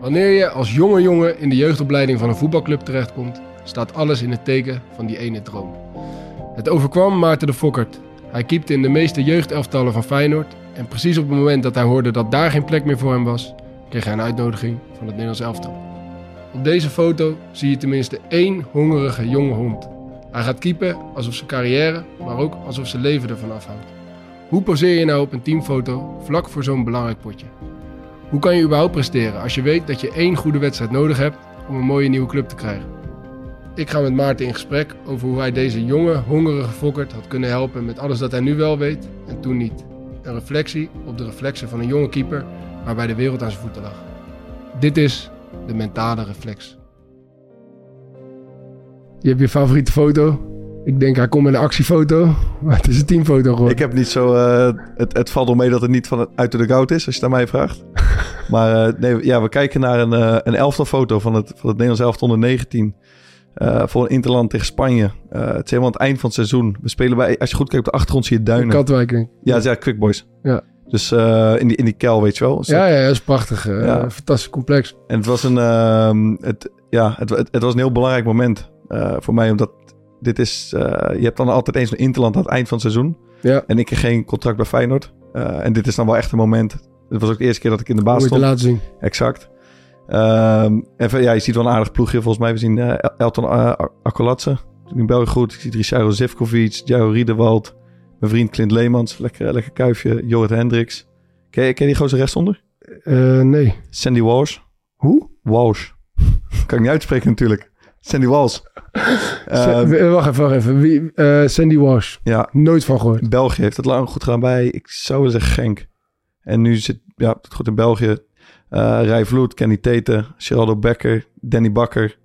Wanneer je als jonge jongen in de jeugdopleiding van een voetbalclub terechtkomt, staat alles in het teken van die ene droom. Het overkwam Maarten de Fokkert. Hij keepte in de meeste jeugdelftallen van Feyenoord en precies op het moment dat hij hoorde dat daar geen plek meer voor hem was, kreeg hij een uitnodiging van het Nederlands elftal. Op deze foto zie je tenminste één hongerige jonge hond. Hij gaat keepen alsof zijn carrière, maar ook alsof zijn leven ervan afhangt. Hoe poseer je nou op een teamfoto vlak voor zo'n belangrijk potje? Hoe kan je überhaupt presteren als je weet dat je één goede wedstrijd nodig hebt om een mooie nieuwe club te krijgen? Ik ga met Maarten in gesprek over hoe hij deze jonge, hongerige Fokkert had kunnen helpen met alles dat hij nu wel weet en toen niet. Een reflectie op de reflexen van een jonge keeper waarbij de wereld aan zijn voeten lag. Dit is de mentale reflex. Je hebt je favoriete foto. Ik denk hij komt met een actiefoto, maar het is een teamfoto geworden. Ik heb niet zo... eh, het, het valt wel mee dat het niet van het, uit de goud is, als je aan mij vraagt. Maar eh, nee, ja, we kijken naar een, eh een elftalfoto van het, van het Nederlands elftal onder 19. eh, voor een interland tegen Spanje. Het is helemaal het eind van het seizoen. We spelen bij... Als je goed kijkt op de achtergrond zie je duinen. Katwijk. Ja, ja, Quick Boys. Ja. Dus in, die, in die kel, weet je wel. Ja, ja, dat is prachtig. Ja. Fantastisch complex. En het was een, ehm, het, ja, het, het, het was een heel belangrijk moment voor mij. Omdat dit is, je hebt dan altijd eens een interland aan het eind van het seizoen. Ja. En ik kreeg geen contract bij Feyenoord. En dit is dan wel echt een moment. Het was ook de eerste keer dat ik in de baas je te stond. laten zien. Exact. Ehm, en ja, je ziet wel een aardig ploegje volgens mij. We zien eh, El- Elton uh, Akkolatse. Toen in België goed. Ik zie Richard Zivkovic, Jao Riedewald. Mijn vriend Clint Leemans. Lekker, lekker kuifje. Jorrit Hendricks. Ken je, ken je die gozer rechtsonder? Eh, nee. Sandy Walsh. Hoe? Walsh. kan ik niet uitspreken natuurlijk. Sandy Walsh. Ehm, wacht even, wacht even. Wie, eh, Sandy Walsh. ja, Nooit van gehoord. België heeft het lang goed gedaan bij, ik zou willen zeggen Genk. En nu zit, ja, het goed in België. eh Rij Vloed, Kenny Tete, Geraldo Becker, Danny Bakker.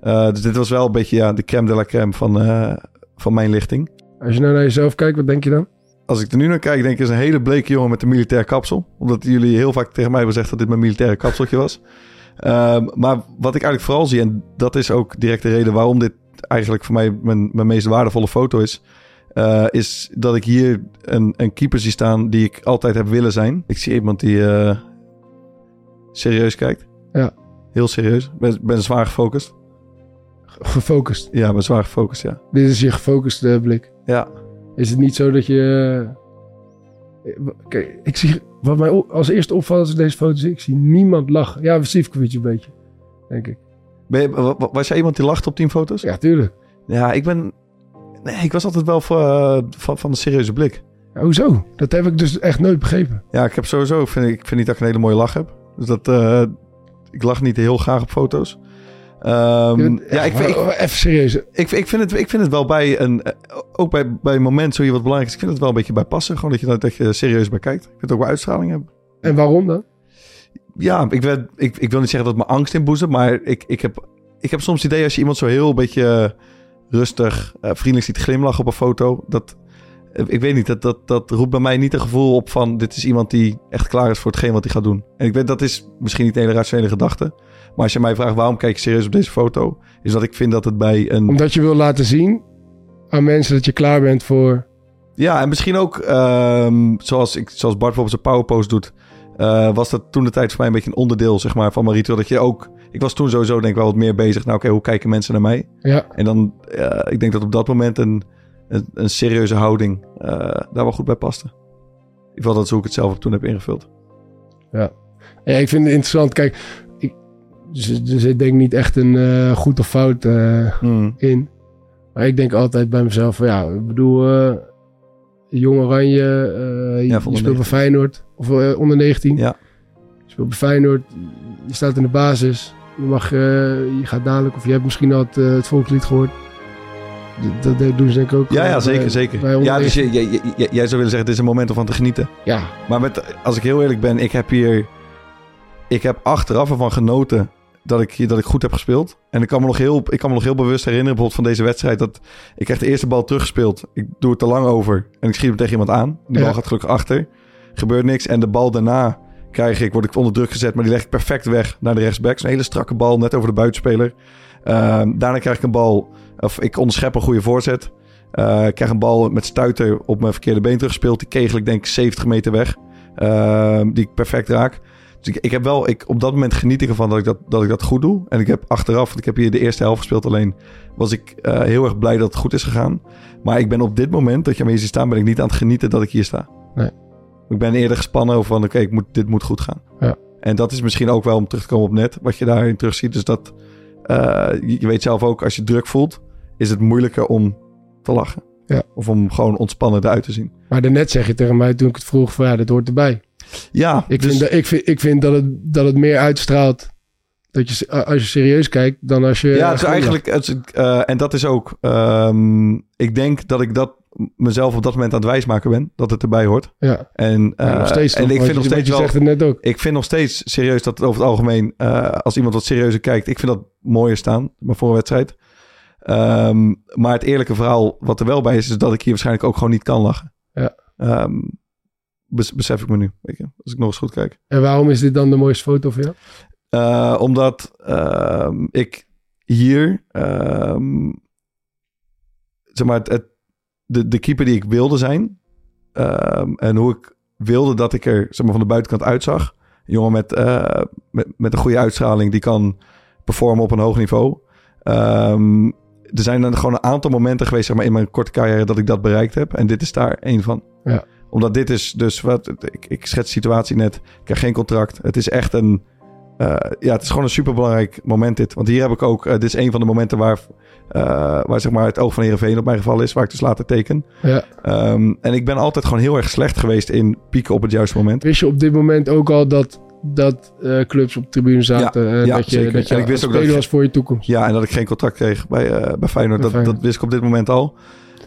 Eh, dus dit was wel een beetje ja, de crème de la crème van, eh, van mijn lichting. Als je nou naar jezelf kijkt, wat denk je dan? Als ik er nu naar kijk, denk ik, is een hele bleke jongen met een militair kapsel. Omdat jullie heel vaak tegen mij hebben gezegd dat dit mijn militaire kapseltje was. Ehm, maar wat ik eigenlijk vooral zie, en dat is ook direct de reden waarom dit eigenlijk voor mij mijn, mijn meest waardevolle foto is. Eh, is dat ik hier een, een keeper zie staan die ik altijd heb willen zijn. Ik zie iemand die eh, serieus kijkt. Ja. Heel serieus. Ben, ben zwaar gefocust. Gefocust. Ja, ben zwaar gefocust, ja. Dit is je gefocuste blik. Ja, Is het niet zo dat je... eh, Kijk, ik zie... Wat mij als eerste opvalt als ik deze foto zie, ik zie niemand lachen. Ja, Sivkovic een beetje, denk ik. ben je, was jij iemand die lacht op teamfoto's? Ja, tuurlijk. Ja, ik ben... Nee, ik was altijd wel van, eh, van, van de serieuze blik. Ja, hoezo? Dat heb ik dus echt nooit begrepen. Ja, ik heb sowieso... Ik vind, ik vind niet dat ik een hele mooie lach heb. Dus dat... eh, ik lach niet heel graag op foto's. Ehm, ja, ik, ik, Even serieus. ik, ik, vind het, ik vind het wel bij een... eh, Ook bij, bij een moment zo je wat belangrijk is. Ik vind het wel een beetje bij passen. Gewoon dat je, dat je serieus bij kijkt. Ik vind het ook wel uitstraling hebben. En waarom dan? Ja, ik, werd, ik, ik wil niet zeggen dat het me angst inboezemt. Maar ik, ik, heb, ik heb soms het idee als je iemand zo heel een beetje rustig, eh, vriendelijk ziet glimlachen op een foto. Dat, eh, ik weet niet, dat, dat, dat roept bij mij niet een gevoel op van... dit is iemand die echt klaar is voor hetgeen wat hij gaat doen. En ik weet, dat is misschien niet een hele rationele gedachte. Maar als je mij vraagt waarom kijk je serieus op deze foto... is dat ik vind dat het bij een... Omdat je wil laten zien aan mensen dat je klaar bent voor... Ja, en misschien ook ehm, zoals, ik, zoals Bart bijvoorbeeld zijn powerpost doet... eh, was dat toen de tijd voor mij een beetje een onderdeel zeg maar, van mijn ritueel. Dat je ook... Ik was toen sowieso denk ik wel wat meer bezig. Nou oké, hoe kijken mensen naar mij? Ja, En dan, eh, ik denk dat op dat moment een, een, een serieuze houding eh, daar wel goed bij paste. In ieder geval dat is hoe ik het zelf ook toen heb ingevuld. Ja, ik vind het interessant. Kijk, ik, dus, dus ik denk niet echt een eh, goed of fout Hmm. in. Maar ik denk altijd bij mezelf van ja, ik bedoel, Jong Oranje, Ja, je speelt bij 19. Feyenoord of onder 19. Ja. Je speelt bij Feyenoord, je staat in de basis. Je, mag, eh, je gaat dadelijk, of je hebt misschien al het, eh, het volkslied gehoord. Dat, dat doen ze denk ik ook. Ja, eh, ja bij- zeker, zeker. bij Ja, dus 19. je, jij zou willen zeggen, het is een moment om van te genieten. Ja, Maar met, als ik heel eerlijk ben, ik heb hier... Ik heb achteraf ervan genoten dat ik, dat ik goed heb gespeeld. En ik kan, me nog heel, ik kan me nog heel bewust herinneren, bijvoorbeeld van deze wedstrijd... dat ik krijg de eerste bal teruggespeeld. Ik doe het te lang over en ik schiet hem tegen iemand aan. Die Ja. bal gaat gelukkig achter. Gebeurt niks. En de bal daarna krijg ik, word ik onder druk gezet... maar die leg ik perfect weg naar de rechtsback. Zo'n hele strakke bal, net over de buitenspeler. Ehm, daarna krijg ik een bal... of ik onderschep een goede voorzet... Eh, ik krijg een bal met stuiter op mijn verkeerde been teruggespeeld. Die kegel ik denk ik 70 meter weg. Ehm, die ik perfect raak. Dus ik, ik heb wel, ik, op dat moment geniet ik ervan dat ik dat, dat ik dat goed doe. En ik heb achteraf, want ik heb hier de eerste helft gespeeld alleen, was ik eh, heel erg blij dat het goed is gegaan. Maar ik ben op dit moment, dat je me hier ziet staan, ben ik niet aan het genieten dat ik hier sta. Nee. Ik ben eerder gespannen over van, oké, ik moet dit moet goed gaan. Ja. En dat is misschien ook wel om terug te komen op net, wat je daarin terug ziet. Dus dat, eh, je, weet zelf ook, als je druk voelt, is het moeilijker om te lachen. Ja. Of om gewoon ontspannen eruit te zien. maar daarnet zeg je tegen mij toen ik het vroeg van ja, dat hoort erbij. Ja, Ik, dus- vind, dat, ik, vind, ik vind dat het, dat het meer uitstraalt dat je, als je serieus kijkt dan als je... Ja, het is eigenlijk, het is, eh, en dat is ook, ehm, ik denk dat ik dat mezelf op dat moment aan het wijsmaken ben, dat het erbij hoort. Ja, En, Ja, eh, nog steeds en toch, ik vind nog steeds wel, Je zegt het net ook. ik vind nog steeds serieus dat het over het algemeen, eh, als iemand wat serieuzer kijkt, ik vind dat mooier staan, maar voor een wedstrijd. Ehm, maar het eerlijke verhaal wat er wel bij is, is dat ik hier waarschijnlijk ook gewoon niet kan lachen. Ja. Ehm, bes- besef ik me nu, weet je, als ik nog eens goed kijk. En waarom is dit dan de mooiste foto voor jou? Eh, omdat ehm, ik hier, zeg maar, het, het- de, de keeper die ik wilde zijn. ehm, en hoe ik wilde dat ik er zeg maar, van de buitenkant uitzag. Een jongen met, eh, met, met een goede uitstraling die kan performen op een hoog niveau. Ehm, er zijn dan gewoon een aantal momenten geweest zeg maar, in mijn korte carrière dat ik dat bereikt heb. En dit is daar één van. Ja. Omdat dit is dus wat. Ik, ik schets de situatie net. Ik krijg geen contract. Het is echt een. Eh, ja, het is gewoon een superbelangrijk moment dit. Want hier heb ik ook... eh, dit is een van de momenten waar, eh, waar zeg maar het oog van Heerenveen op mijn geval is. Waar ik dus later teken. Ja. Ehm, en ik ben altijd gewoon heel erg slecht geweest in pieken op het juiste moment. Wist je op dit moment ook al dat, dat clubs op de tribune zaten? en ja, dat je, zeker. dat je En ik wist ook dat ik- was voor je toekomst? Ja, en dat ik geen contract kreeg bij, eh, bij Feyenoord. Dat, Feyenoord. dat wist ik op dit moment al.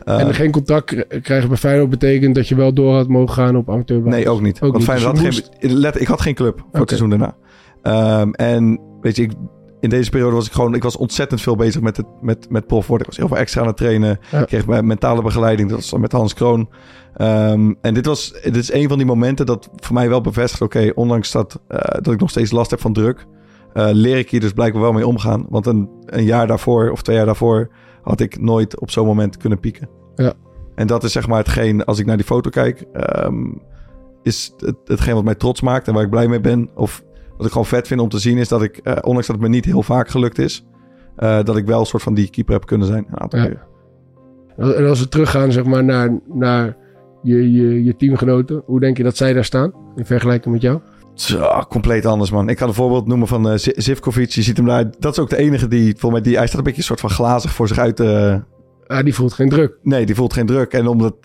En geen contract k- krijgen bij Feyenoord betekent dat je wel door had mogen gaan op amateurbasis? Nee, ook niet. Ook Want niet. Feyenoord Dus had geen, let, ik had geen club voor het seizoen daarna. Ehm, en weet je, ik, in deze periode was ik gewoon... Ik was ontzettend veel bezig met, het, met, met prof worden. Ik was heel veel extra aan het trainen. Ja. Ik kreeg mijn mentale begeleiding. Dat was met Hans Kroon. Ehm, en dit, was, dit is een van die momenten dat voor mij wel bevestigt... Oké, ondanks dat, eh, dat ik nog steeds last heb van druk... eh, leer ik hier dus blijkbaar wel mee omgaan. Want een, een jaar daarvoor of twee jaar daarvoor... had ik nooit op zo'n moment kunnen pieken. Ja. En dat is zeg maar hetgeen, als ik naar die foto kijk... ehm, is het, hetgeen wat mij trots maakt en waar ik blij mee ben. Of wat ik gewoon vet vind om te zien is dat ik, eh, ondanks dat het me niet heel vaak gelukt is, eh, dat ik wel een soort van die keeper heb kunnen zijn. Een aantal Ja. keer. En als we teruggaan zeg maar, naar, naar je, je, je teamgenoten, hoe denk je dat zij daar staan in vergelijking met jou? Zo, compleet anders, man. Ik kan een voorbeeld noemen van Z- Zivkovic. Je ziet hem daar. Dat is ook de enige die, volgens mij, die, hij staat een beetje een soort van glazig voor zich uit. Ah, die voelt geen druk. nee, die voelt geen druk. En omdat,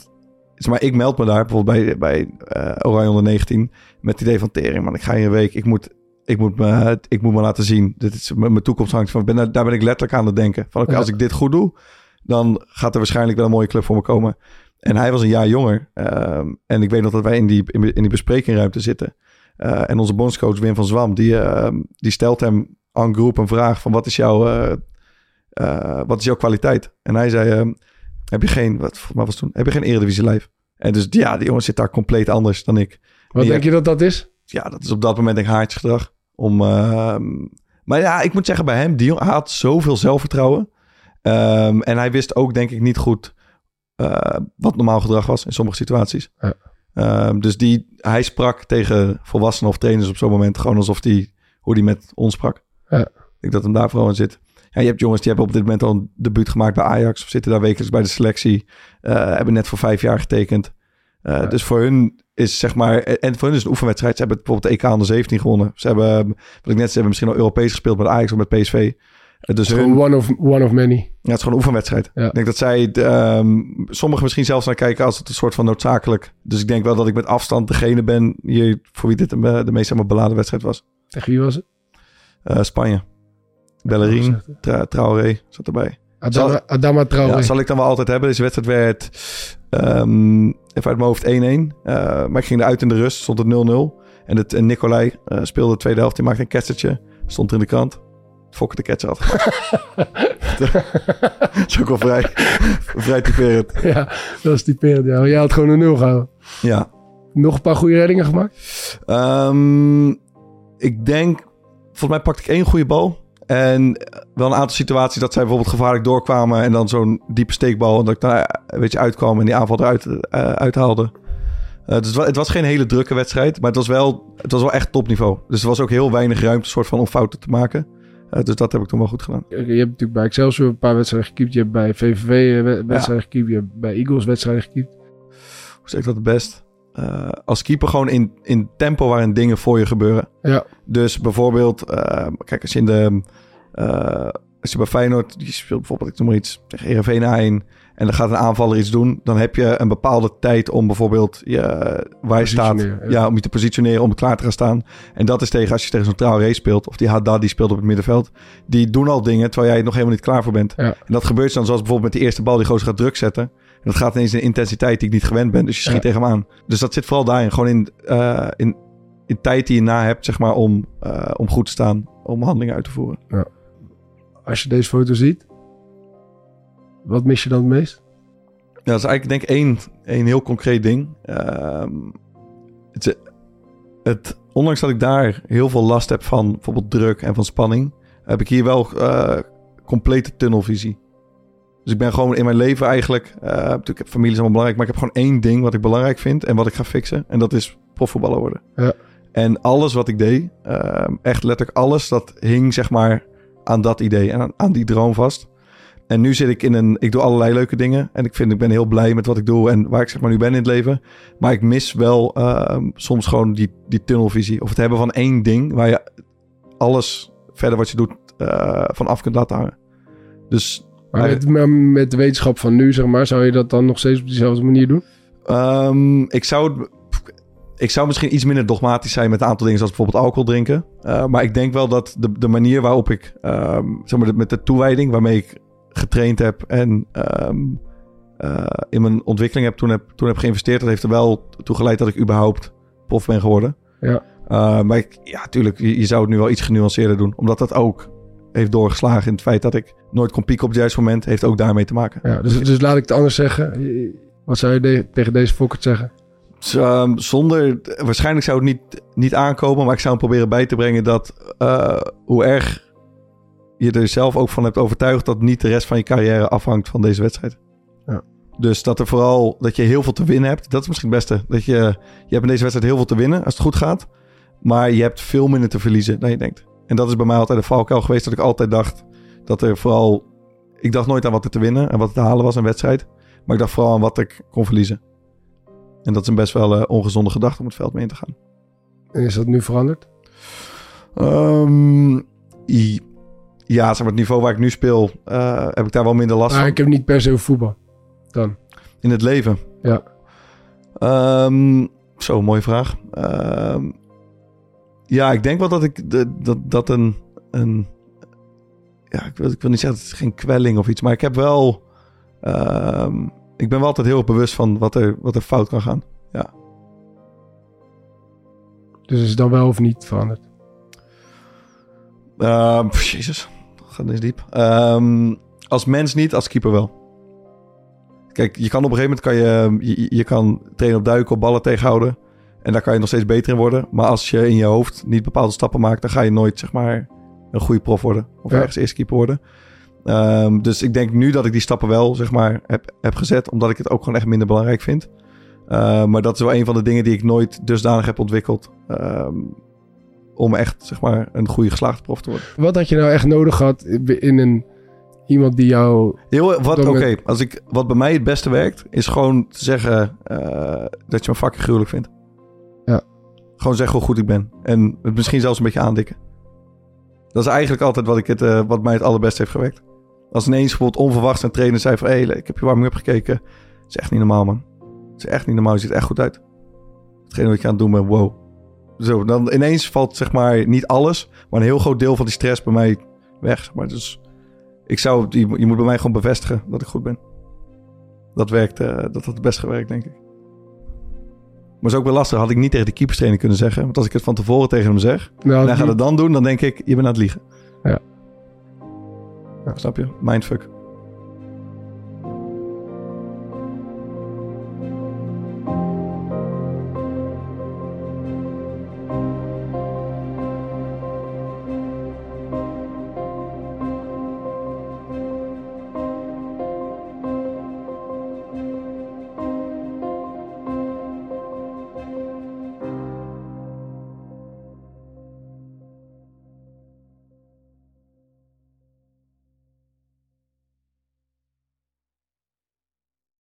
zeg maar, ik meld me daar bijvoorbeeld bij, bij eh Oranje onder 19 met het idee van tering, man. Ik ga hier een week, ik moet, ik moet, me, ik moet me laten zien. Dit is mijn toekomst hangt van. Ben, daar- ben ik letterlijk aan het denken. Van, als ik dit goed doe, dan gaat er waarschijnlijk wel een mooie club voor me komen. En hij was een jaar jonger. ehm, en ik weet nog dat wij in die, in, in die besprekingruimte zitten. Eh, en onze bondscoach Wim van Zwam, die, ehm, die stelt hem aan groep een vraag van wat is jouw, eh, eh, wat is jouw kwaliteit? En hij zei, ehm, heb je geen, wat was toen, heb je geen Eredivisie lijf? En dus ja, die jongen zit daar compleet anders dan ik. Wat denk je dat dat is? Ja, dat is op dat moment denk ik haartjesgedrag. Om, ehm, maar ja, ik moet zeggen bij hem, die hij had zoveel zelfvertrouwen. Ehm, en hij wist ook denk ik niet goed eh, wat normaal gedrag was in sommige situaties. Ja. Ehm, dus die, hij sprak tegen volwassenen of trainers op zo'n moment gewoon alsof die, hoe die met ons sprak. Ja. Ik denk dat hem daar vooral in zit. Ja, je hebt jongens die hebben op dit moment al een debuut gemaakt bij Ajax. Of zitten daar wekelijks bij de selectie. eh, hebben net voor vijf jaar getekend. Eh, Ja. Dus voor hun is zeg maar... En voor hun is een oefenwedstrijd. Ze hebben bijvoorbeeld de EK onder 17 gewonnen. Ze hebben, wat ik net zei, hebben misschien al Europees gespeeld met Ajax of met PSV. Dus Het is hun, gewoon one of, one of many. ja, het is gewoon een oefenwedstrijd. Ja. Ik denk dat zij, ehm, sommigen misschien zelfs naar kijken als het een soort van noodzakelijk. Dus ik denk wel dat ik met afstand degene ben hier voor wie dit de, de meest zeg maar, beladen wedstrijd was. Tegen wie was het? Eh, Spanje. Bellerin, Tra Traoré zat erbij. Adama, Adama Traoré. Ja, zal ik dan wel altijd hebben. Deze wedstrijd werd ehm, even uit mijn hoofd 1-1. Eh, maar ik ging eruit in de rust, stond het 0-0. En, het, en Nicolai eh, speelde de tweede helft. Die maakte een ketsertje. Stond er in de krant. Fokker de ketser had. Dat is ook wel vrij, vrij typerend. ja, dat is typerend. Ja. Jij had gewoon een nul gehouden. Ja. Nog een paar goede reddingen gemaakt? Ehm, ik denk, volgens mij pakte ik één goede bal. En wel een aantal situaties dat zij bijvoorbeeld gevaarlijk doorkwamen. En dan zo'n diepe steekbal. En dat ik daar een beetje uitkwam en die aanval eruit eh, uithaalde. Eh, dus het wa- het was geen hele drukke wedstrijd. Maar het was wel, het was wel echt topniveau. Dus er was ook heel weinig ruimte soort van om fouten te maken. Eh, dus dat heb ik toen wel goed gedaan. Je hebt natuurlijk bij Excelsior een paar wedstrijden gekiept. Je hebt bij VVV eh, we- wedstrijden gekiept. Je hebt bij Eagles wedstrijden gekiept. Hoe zeg ik dat het best? Eh, als keeper gewoon in, in tempo waarin dingen voor je gebeuren. Ja, Dus bijvoorbeeld, eh, kijk, als je in de. Eh, als je bij Feyenoord, die speelt bijvoorbeeld, ik noem maar iets, tegen Heerenveen A1. En dan gaat een aanvaller iets doen. Dan heb je een bepaalde tijd om bijvoorbeeld je, waar je staat. Ja. ja. om je te positioneren, om klaar te gaan staan. En dat is tegen, als je tegen zo'n Traoré speelt. Of die Haddad die speelt op het middenveld. Die doen al dingen terwijl jij nog helemaal niet klaar voor bent. Ja. En dat gebeurt dan zoals bijvoorbeeld met die eerste bal die gozer gaat druk zetten. En dat gaat ineens in een intensiteit die ik niet gewend ben. Dus je schiet Ja. tegen hem aan. Dus dat zit vooral daarin. Gewoon in, eh, in, in tijd die je na hebt, zeg maar, om, eh, om goed te staan. Om handelingen uit te voeren. Als je deze foto ziet. Wat mis je dan het meest? Ja, dat is eigenlijk denk ik één, één heel concreet ding. Ehm, het, het, ondanks dat ik daar heel veel last heb van bijvoorbeeld druk en van spanning, heb ik hier wel eh, complete tunnelvisie. Dus ik ben gewoon in mijn leven eigenlijk, eh natuurlijk heb familie is allemaal belangrijk, maar ik heb gewoon één ding wat ik belangrijk vind en wat ik ga fixen. En dat is profvoetballer worden. Ja. En alles wat ik deed, ehm, echt letterlijk alles, dat hing zeg maar aan dat idee en aan, aan die droom vast. En nu zit ik in een. Ik doe allerlei leuke dingen. En ik vind, ik ben heel blij met wat ik doe en waar ik zeg maar nu ben in het leven. Maar ik mis wel ehm, soms gewoon die, die tunnelvisie. Of het hebben van één ding waar je alles verder wat je doet eh, van af kunt laten hangen. Dus Maar Maar- met, maar met de wetenschap van nu, zeg maar, zou je dat dan nog steeds op dezelfde manier doen? Ehm, ik, zou, het- ik zou misschien iets minder dogmatisch zijn met een aantal dingen, zoals bijvoorbeeld alcohol drinken. Eh, maar ik denk wel dat de, de manier waarop ik, ehm, zeg maar, met de toewijding waarmee ik getraind heb en ehm, eh, in mijn ontwikkeling heb toen, heb toen heb geïnvesteerd, dat heeft er wel toe geleid dat ik überhaupt prof ben geworden. Ja. Eh, maar ik, ja, natuurlijk, je, je zou het nu wel iets genuanceerder doen, omdat dat ook heeft doorgeslagen in het feit dat ik nooit kon pieken op het juiste moment, heeft ook daarmee te maken. Ja, dus, dus laat ik het anders zeggen. Wat zou je de- tegen deze Fokkert zeggen? Ehm, zonder, waarschijnlijk zou het niet, niet aankomen, maar ik zou hem proberen bij te brengen dat eh, hoe erg je er zelf ook van hebt overtuigd dat niet de rest van je carrière afhangt van deze wedstrijd. Ja. Dus dat er vooral dat je heel veel te winnen hebt. Dat is misschien het beste. Dat je, je hebt in deze wedstrijd heel veel te winnen als het goed gaat. Maar je hebt veel minder te verliezen dan je denkt. En dat is bij mij altijd een valkuil geweest. Dat ik altijd dacht dat er vooral... Ik dacht nooit aan wat er te winnen en wat er te halen was in een wedstrijd. Maar ik dacht vooral aan wat ik kon verliezen. En dat is een best wel eh, ongezonde gedachte om het veld mee in te gaan. En is dat nu veranderd? Ehm, i- ja, zeg maar, het niveau waar ik nu speel, eh, heb ik daar wel minder last van. ik heb niet per se voetbal. Dan. In het leven? Ja. Ehm, zo, mooie vraag. Ehm, ja, ik denk wel dat ik de, dat, dat een, een... Ja, ik wil, ik wil niet zeggen, het is geen kwelling of iets. Maar ik heb wel... ik ben wel altijd heel bewust van wat er, wat er fout kan gaan. Dus is het dan wel of niet veranderd? Pff, jezus, dat gaat eens diep. Ehm, als mens niet, als keeper wel. Kijk, je kan op een gegeven moment kan je, je, je kan trainen op duiken, op ballen tegenhouden. En daar kan je nog steeds beter in worden. Maar als je in je hoofd niet bepaalde stappen maakt, dan ga je nooit zeg maar een goede prof worden. Of Ja. ergens eerste keeper worden. Ehm, dus ik denk nu dat ik die stappen wel zeg maar heb, heb gezet, omdat ik het ook gewoon echt minder belangrijk vind. Ehm, maar dat is wel een van de dingen die ik nooit dusdanig heb ontwikkeld. ehm, om echt zeg maar een goede geslaagde prof te worden. Wat had je nou echt nodig gehad in een iemand die jou... Heel, wat, oké, als ik wat bij mij het beste werkt, is gewoon te zeggen eh, dat je mijn fucking gruwelijk vindt. Ja. Gewoon zeggen hoe goed ik ben. En het misschien zelfs een beetje aandikken. Dat is eigenlijk altijd wat, ik het, eh, wat mij het allerbeste heeft gewerkt. Als ineens bijvoorbeeld onverwachts een trainer zei van... hé, hey, ik heb je warming-up gekeken. Dat is echt niet normaal, man. Dat is echt niet normaal. Je ziet er echt goed uit. Hetgeen wat je aan het doen bent, wow. Zo, dan ineens valt zeg maar niet alles... maar een heel groot deel van die stress bij mij weg. Zeg maar. Dus ik zou... Je, je moet bij mij gewoon bevestigen dat ik goed ben. Dat werkt, eh, dat had het best gewerkt, denk ik. Maar is ook wel lastig. Had ik niet tegen de keeperstrainer kunnen zeggen. Want als ik het van tevoren tegen hem zeg... Nou, en hij gaat het dan doen, dan denk ik... je bent aan het liegen. Ja. Snap je? Mindfuck.